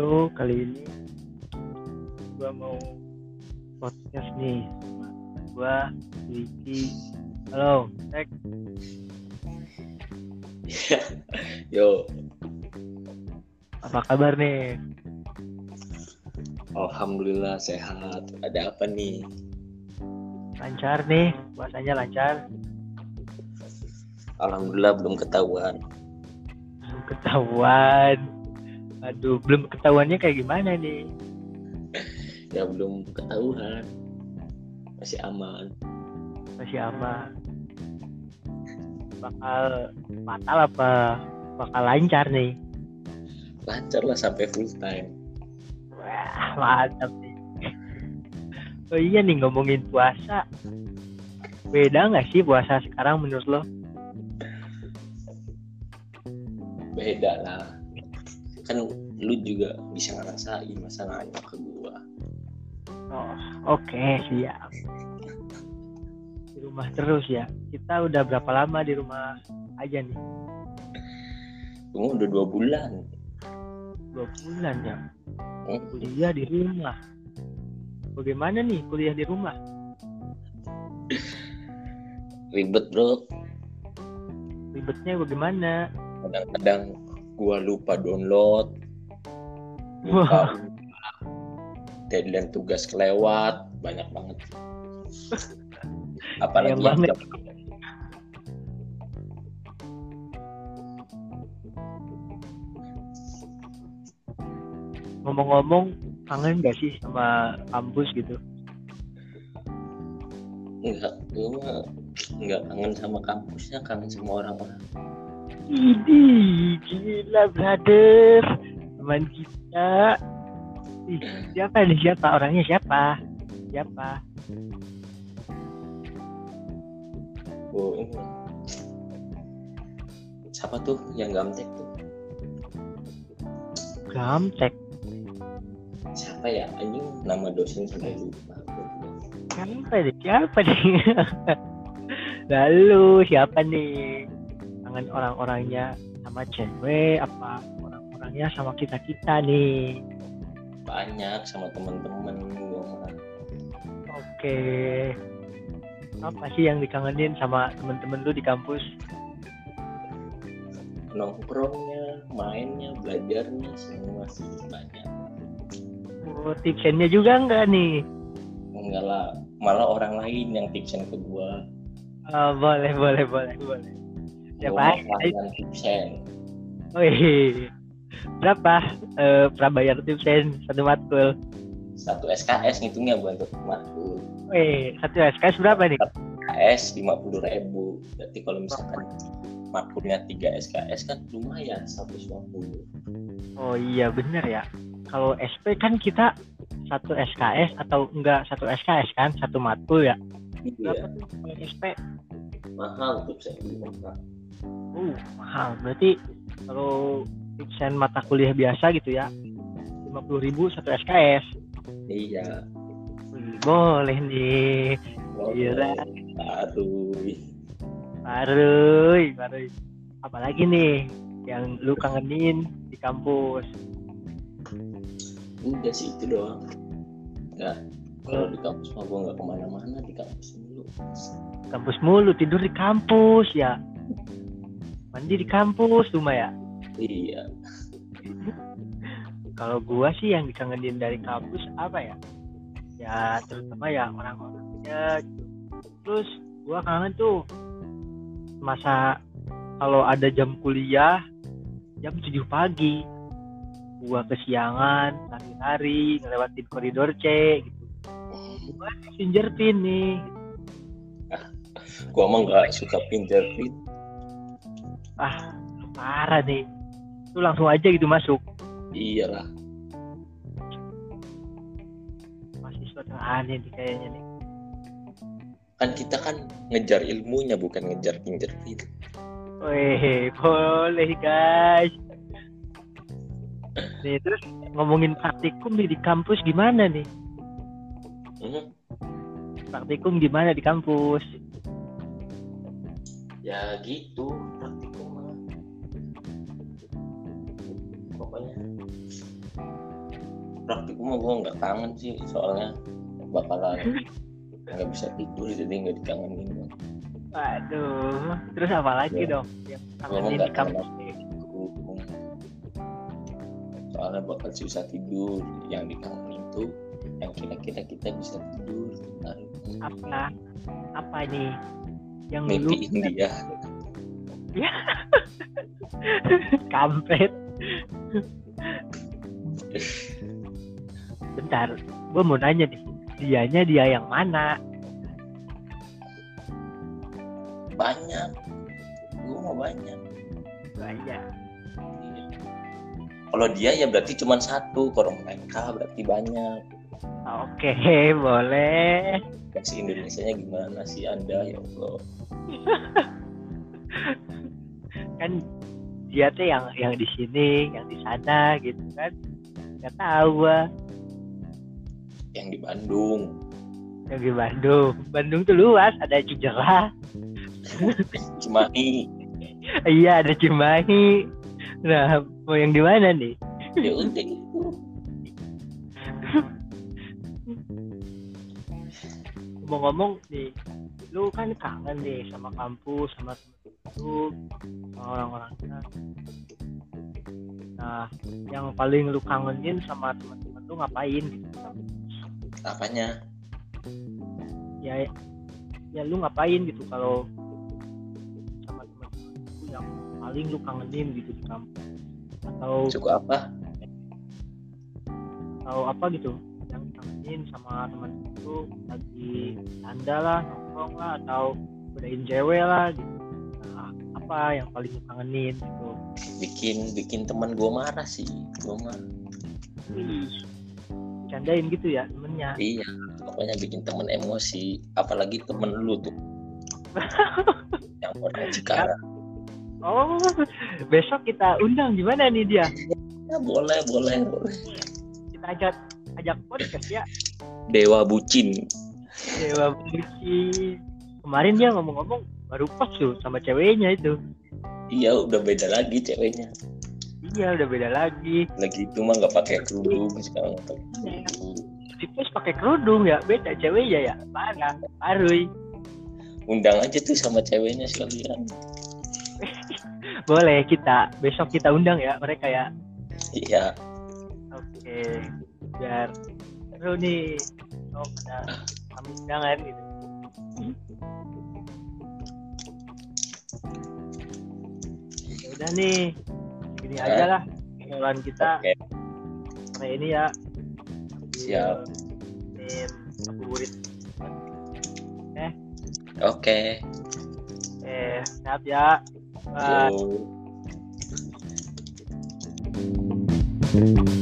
Halo, kali ini gua mau podcast nih. Gua Wiki. Halo, Tek. Yo, Apa kabar nih? alhamdulillah sehat. Ada apa nih? Lancar nih, puasanya lancar. Alhamdulillah belum ketahuan. Belum ketahuan. Aduh, belum ketahuannya kayak gimana nih? Ya belum ketahuan. Masih aman. Masih aman. Bakal fatal apa? Bakal lancar nih. Lancar lah sampai full time. Wah, mantap nih. Oh iya nih ngomongin puasa. Beda nggak sih puasa sekarang menurut lo? Beda lah. Kan lu juga bisa ngerasain masa nanya ke gua. Oh, oke siap. Di rumah terus ya. Kita udah berapa lama di rumah aja nih? Tunggu udah dua bulan. Dua bulan ya. Hmm, Kuliah di rumah. Bagaimana nih kuliah di rumah? Ribet bro. Ribetnya bagaimana? Kadang-kadang gua lupa download. Lupa deadline tugas kelewat. Banyak banget. Apalagi yang banget. Ngomong-ngomong, kangen gak sih sama kampus gitu? Enggak, gue mah enggak kangen sama kampusnya, kangen sama orang-orang. Ini gila brother, teman kita. Ih, siapa nih siapa orangnya siapa? Siapa? Oh, ini. Siapa tuh yang gamtek tuh? Gamtek. Siapa ya? Anjing nama dosen sampai lupa. Siapa nih? Siapa nih? Lalu siapa nih? Kangen orang-orangnya sama cewek apa orang-orangnya sama kita kita nih? Banyak sama teman-teman gue mah. Oke. Apa sih yang dikangenin sama temen-temen lu di kampus? Nongkrongnya, mainnya, belajarnya semua sih banyak. Oh, tipsennya juga enggak nih? Enggak lah, malah orang lain yang tipsen ke gua. Oh, boleh, boleh, boleh, boleh. Siapa? Tipsen. Wih, berapa eh prabayar tipsen satu matkul? Satu SKS ngitungnya gua untuk matkul. Wih, satu SKS berapa nih? SKS lima puluh ribu. Berarti kalau misalkan matkulnya 3 SKS kan lumayan 150. Oh iya bener ya. Kalau SP kan kita satu SKS atau enggak satu SKS kan satu matkul ya. Iya, SP? mahal tuh saya beli Uh mahal. Berarti kalau tipsen mata kuliah biasa gitu ya, lima puluh ribu satu SKS. Iya. Wih, boleh nih. Gila. Baru. Baruy, baruy. Apalagi nih yang lu kangenin di kampus? Udah sih itu doang. Nggak. Kalau di kampus mah gua nggak ke mana-mana di kampus dulu. Kampus mulu tidur di kampus ya. Mandi di kampus cuma ya. Iya. Kalau gua sih yang dikangenin dari kampus apa ya? Ya terutama ya orang-orangnya. gitu. Terus gua kangen tuh masa kalau ada jam kuliah jam 7 pagi gua kesiangan lari-lari ngelewatin koridor C gitu gua messenger pin nih Gua mah nggak suka pinter fit. Ah parah nih lu langsung aja gitu masuk Iyalah. mahasiswa yang aneh nih kayaknya nih Kan kita kan ngejar ilmunya bukan ngejar pinter fit. Wih, boleh guys. Nih terus ngomongin praktikum nih di kampus gimana nih? Hmm, Praktikum gimana di kampus? ya gitu Pokoknya praktikum mah gue nggak kangen sih soalnya bakalan nggak bisa tidur jadi nggak dikangenin Waduh, terus apa lagi Ya. dong yang kangenin di nggak kampus? Praktikum. soalnya bakal susah tidur yang dikangenin tuh yang kira-kira kita bisa tidur Aduh, Apa? Apa nih? Yang lu mimpiin dia kampret. Bentar, gue mau nanya nih. Dianya dia yang mana? banyak gue mau banyak Banyak. Kalau dia ya berarti cuma satu kalau mereka berarti banyak Oke, boleh. versi Indonesia nya gimana sih anda ya Allah Kan dia tuh yang yang di sini, yang di sana gitu kan. Gak tahu gua yang di Bandung yang di Bandung. Bandung tuh luas, ada Cijerah, Cimahi iya ada Cimahi. Nah, mau yang di mana nih? ya udah itu Ngomong-ngomong nih, lu kan kangen nih sama kampus, sama temen lu. Nah, yang paling lu kangenin sama teman-teman lu ngapain? Gitu? apanya? Ya, ya lu ngapain gitu kalau sama teman-teman lu yang paling lu kangenin gitu di kampus? Atau suka apa? Atau apa gitu yang kangenin sama teman itu lagi anda lah nongkrong lah atau godain cewek lah gitu. Nah, apa yang paling lu kangenin gitu bikin bikin teman gue marah sih gue mah. Wih, candain gitu ya temennya. Iya pokoknya bikin temen emosi apalagi temen lu tuh. Yang orang Cikarang oh besok kita undang gimana nih dia? Ya boleh boleh boleh. Kita ajak ajak podcast ya. Dewa bucin. Dewa Buci kemarin dia ngomong-ngomong baru pas tuh sama ceweknya itu iya udah beda lagi ceweknya. Iya udah beda lagi. Lagi itu mah nggak pakai kerudung sekarang nggak pakai kerudung. Di pos pakai kerudung ya. Beda ceweknya ya. Parah parui. Undang aja tuh sama ceweknya sekalian. Boleh kita besok kita undang ya mereka ya. Iya. Oke biar seru nih. Oh ada kami undangan gitu udah nih gini Eh? aja lah obrolan kita. Oke. Hari ini ya. Siap. Ini ngabuburit oke. Eh siap ya. Bye. Yo.